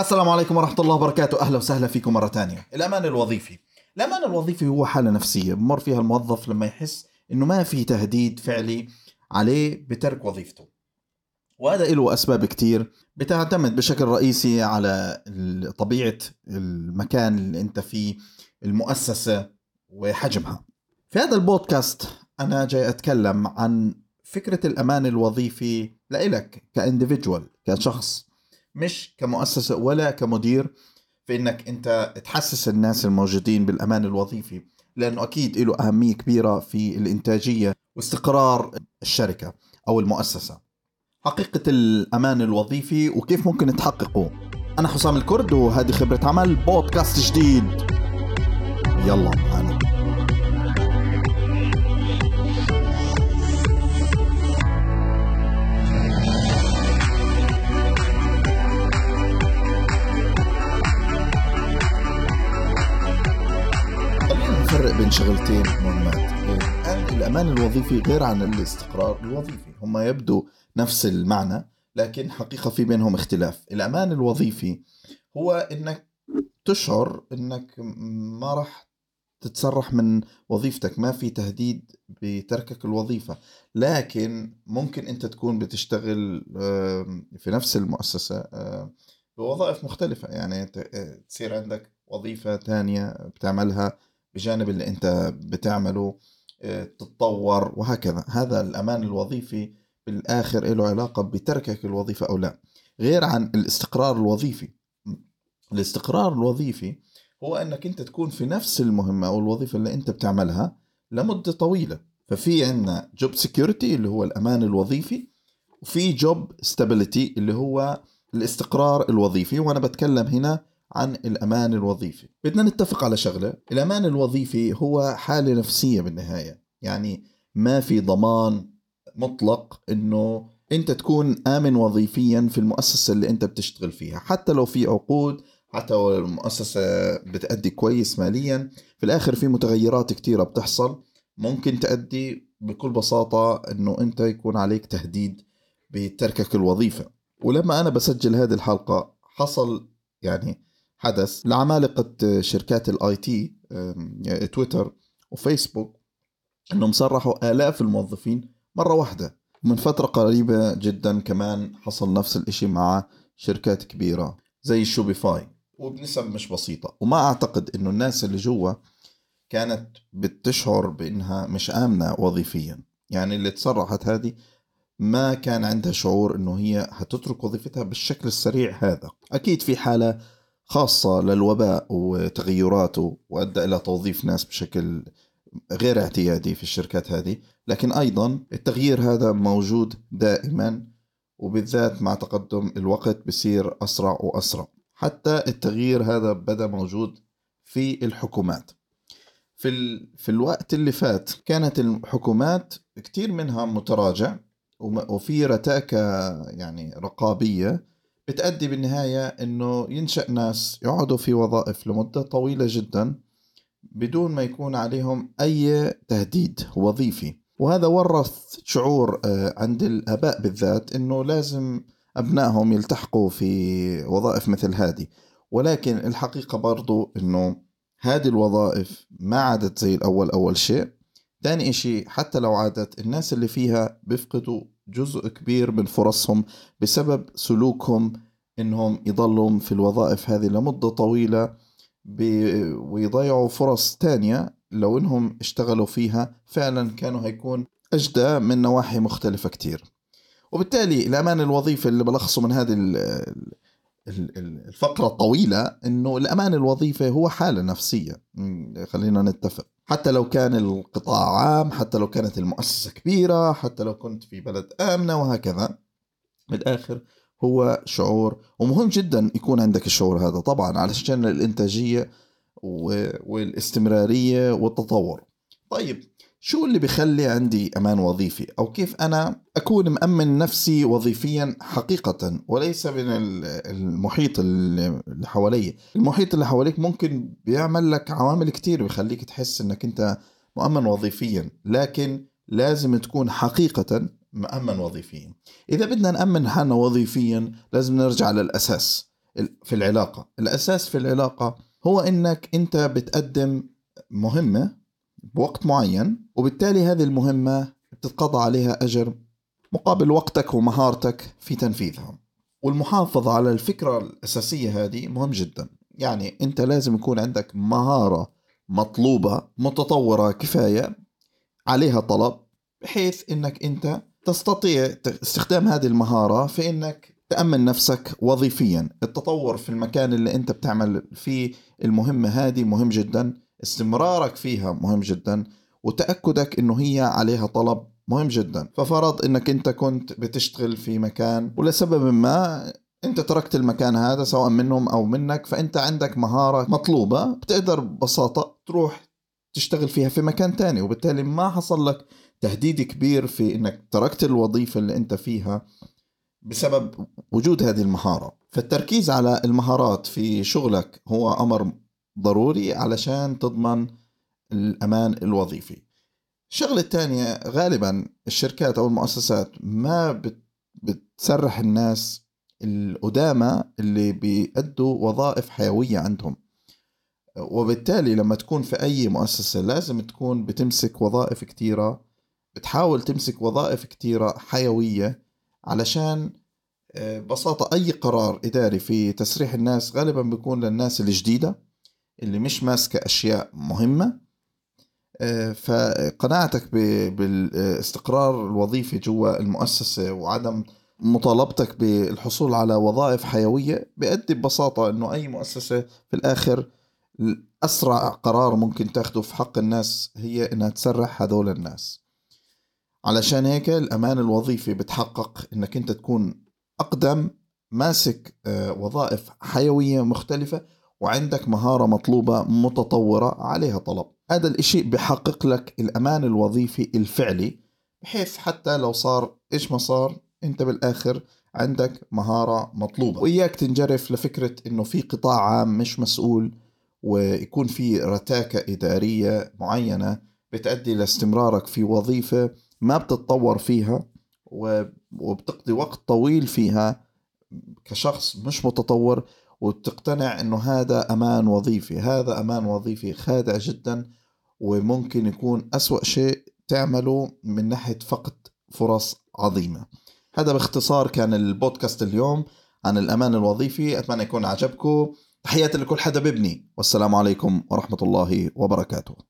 السلام عليكم ورحمة الله وبركاته. أهلا وسهلا فيكم مرة تانية الأمان الوظيفي. الأمان الوظيفي هو حالة نفسية بمر فيها الموظف لما يحس إنه ما في تهديد فعلي عليه بترك وظيفته. وهذا له أسباب كتير بتعتمد بشكل رئيسي على طبيعة المكان اللي أنت فيه المؤسسة وحجمها. في هذا البودكاست أنا جاي أتكلم عن فكرة الأمان الوظيفي لإلك كإنديفيدوال كشخص. مش كمؤسسة ولا كمدير في انك أنت تحسس الناس الموجودين بالأمان الوظيفي لأنه أكيد له أهمية كبيرة في الإنتاجية واستقرار الشركة أو المؤسسة. حقيقة الأمان الوظيفي وكيف ممكن تحققه. أنا حسام الكرد وهذه خبرة عمل بودكاست جديد. يلا معنا شغلتين مهمات. الآن الأمان الوظيفي غير عن الاستقرار الوظيفي. هم يبدو نفس المعنى لكن حقيقة في بينهم اختلاف. الأمان الوظيفي هو أنك تشعر أنك ما راح تتسرح من وظيفتك ما في تهديد بتركك الوظيفة. لكن ممكن أنت تكون بتشتغل في نفس المؤسسة بوظائف مختلفة. يعني آه، تصير عندك وظيفة تانية بتعملها بجانب اللي أنت بتعمله آه، تتطور وهكذا. هذا الأمان الوظيفي بالآخر له علاقة بتركك الوظيفة أو لا. غير عن الاستقرار الوظيفي. الاستقرار الوظيفي هو أنك أنت تكون في نفس المهمة أو الوظيفة اللي أنت بتعملها لمدة طويلة. ففي عندنا job security اللي هو الأمان الوظيفي وفي job stability اللي هو الاستقرار الوظيفي. وأنا بتكلم هنا عن الأمان الوظيفي. بدنا نتفق على شغلة. الأمان الوظيفي هو حالة نفسية بالنهاية. يعني ما في ضمان مطلق أنه أنت تكون آمن وظيفيا في المؤسسة اللي أنت بتشتغل فيها. حتى لو في عقود حتى لو المؤسسة بتأدي كويس ماليا في الآخر في متغيرات كتيرة بتحصل. ممكن تأدي بكل بساطة أنه أنت يكون عليك تهديد بتركك الوظيفة. ولما أنا بسجل هذه الحلقة حصل يعني حدث لعمالقة شركات ال IT تويتر وفيسبوك إنهم سرحوا آلاف الموظفين مرة واحدة. ومن فترة قريبة جدا كمان حصل نفس الإشي مع شركات كبيرة زي Shopify وبنسب مش بسيطة. وما أعتقد إنه الناس اللي جوا كانت بتشعر بإنها مش آمنة وظيفيا. يعني اللي تصرحت هذه ما كان عندها شعور إنه هي هتترك وظيفتها بالشكل السريع هذا. أكيد في حالة خاصة للوباء وتغيراته وأدى إلى توظيف ناس بشكل غير اعتيادي في الشركات هذه. لكن أيضا التغيير هذا موجود دائما وبالذات مع تقدم الوقت بصير أسرع وأسرع. حتى التغيير هذا بدأ موجود في الحكومات. في, ال... في الوقت اللي فات كانت الحكومات كتير منها متراجع وفي رتاكة يعني رقابية بتأدي بالنهاية إنه ينشأ ناس يقعدوا في وظائف لمدة طويلة جدا بدون ما يكون عليهم أي تهديد وظيفي. وهذا ورث شعور آه، عند الآباء بالذات إنه لازم أبنائهم يلتحقوا في وظائف مثل هذه. ولكن الحقيقة برضو إنه هذه الوظائف ما عادت زي الأول أول شيء. ثاني إشي حتى لو عادت الناس اللي فيها بيفقدوا جزء كبير من فرصهم بسبب سلوكهم إنهم يضلوا في الوظائف هذه لمدة طويلة ويضيعوا فرص تانية لو إنهم اشتغلوا فيها فعلا كانوا هيكون أجدى من نواحي مختلفة كتير. وبالتالي الأمان الوظيفي اللي بلخصه من هذه ال- ال- ال- الفقرة الطويلة إنه الأمان الوظيفي هو حالة نفسية. خلينا نتفق. حتى لو كان القطاع عام حتى لو كانت المؤسسة كبيرة حتى لو كنت في بلد آمنة وهكذا. بالآخر هو شعور ومهم جدا يكون عندك الشعور هذا طبعا علشان الإنتاجية والاستمرارية والتطور. طيب شو اللي بيخلي عندي أمان وظيفي؟ أو كيف أنا أكون مأمن نفسي وظيفيا حقيقة وليس من ال- المحيط اللي حوالي؟ المحيط اللي حواليك ممكن بيعمل لك عوامل كتير بيخليك تحس أنك أنت مؤمن وظيفيا لكن لازم تكون حقيقة مأمن وظيفيا. إذا بدنا نأمن حالنا وظيفيا لازم نرجع للأساس في العلاقة. الأساس في العلاقة هو إنك أنت بتقدم مهمة بوقت معين وبالتالي هذه المهمة بتتقضى عليها أجر مقابل وقتك ومهارتك في تنفيذها. والمحافظة على الفكرة الأساسية هذه مهم جدا. يعني أنت لازم يكون عندك مهارة مطلوبة متطورة كفاية عليها طلب بحيث أنك أنت تستطيع استخدام هذه المهارة في أنك تأمن نفسك وظيفيا. التطور في المكان اللي أنت بتعمل فيه المهمة هذه مهم جدا. استمرارك فيها مهم جدا وتأكدك أنه هي عليها طلب مهم جدا. ففرض أنك أنت كنت بتشتغل في مكان ولسبب ما أنت تركت المكان هذا سواء منهم أو منك فأنت عندك مهارة مطلوبة بتقدر ببساطة تروح تشتغل فيها في مكان تاني. وبالتالي ما حصل لك تهديد كبير في إنك تركت الوظيفة اللي أنت فيها بسبب وجود هذه المهارة. فالتركيز على المهارات في شغلك هو أمر ضروري علشان تضمن الأمان الوظيفي. الشغلة الثانية غالبا الشركات أو المؤسسات ما بتسرح الناس القدامى اللي بيأدوا وظائف حيوية عندهم. وبالتالي لما تكون في أي مؤسسة لازم تكون بتمسك وظائف كتيرة بتحاول تمسك وظائف كتيرة حيوية علشان آه، ببساطة أي قرار إداري في تسريح الناس غالبا بيكون للناس الجديدة. اللي مش ماسكة أشياء مهمة. آه، فقناعتك بالاستقرار الوظيفي جوا المؤسسة وعدم مطالبتك بالحصول على وظائف حيوية بيؤدي ببساطة أنه أي مؤسسة في الآخر أسرع قرار ممكن تاخده في حق الناس هي أنها تسرح هذول الناس. علشان هيك الأمان الوظيفي بتحقق أنك أنت تكون أقدم ماسك آه، وظائف حيوية مختلفة وعندك مهارة مطلوبة متطورة عليها طلب. هذا الإشي بحقق لك الأمان الوظيفي الفعلي بحيث حتى لو صار إيش ما صار؟ أنت بالآخر عندك مهارة مطلوبة. وإياك تنجرف لفكرة أنه في قطاع عام مش مسؤول ويكون في رتاكة إدارية معينة بتأدي لاستمرارك في وظيفة ما بتتطور فيها وبتقضي وقت طويل فيها كشخص مش متطور وتقتنع إنه هذا أمان وظيفي هذا أمان وظيفي خادع جدا وممكن يكون أسوأ شيء تعمله من ناحية فقد فرص عظيمة. هذا باختصار كان البودكاست اليوم عن الأمان الوظيفي أتمنى يكون عجبكم. تحياتي لكل حدا ببني والسلام عليكم ورحمة الله وبركاته.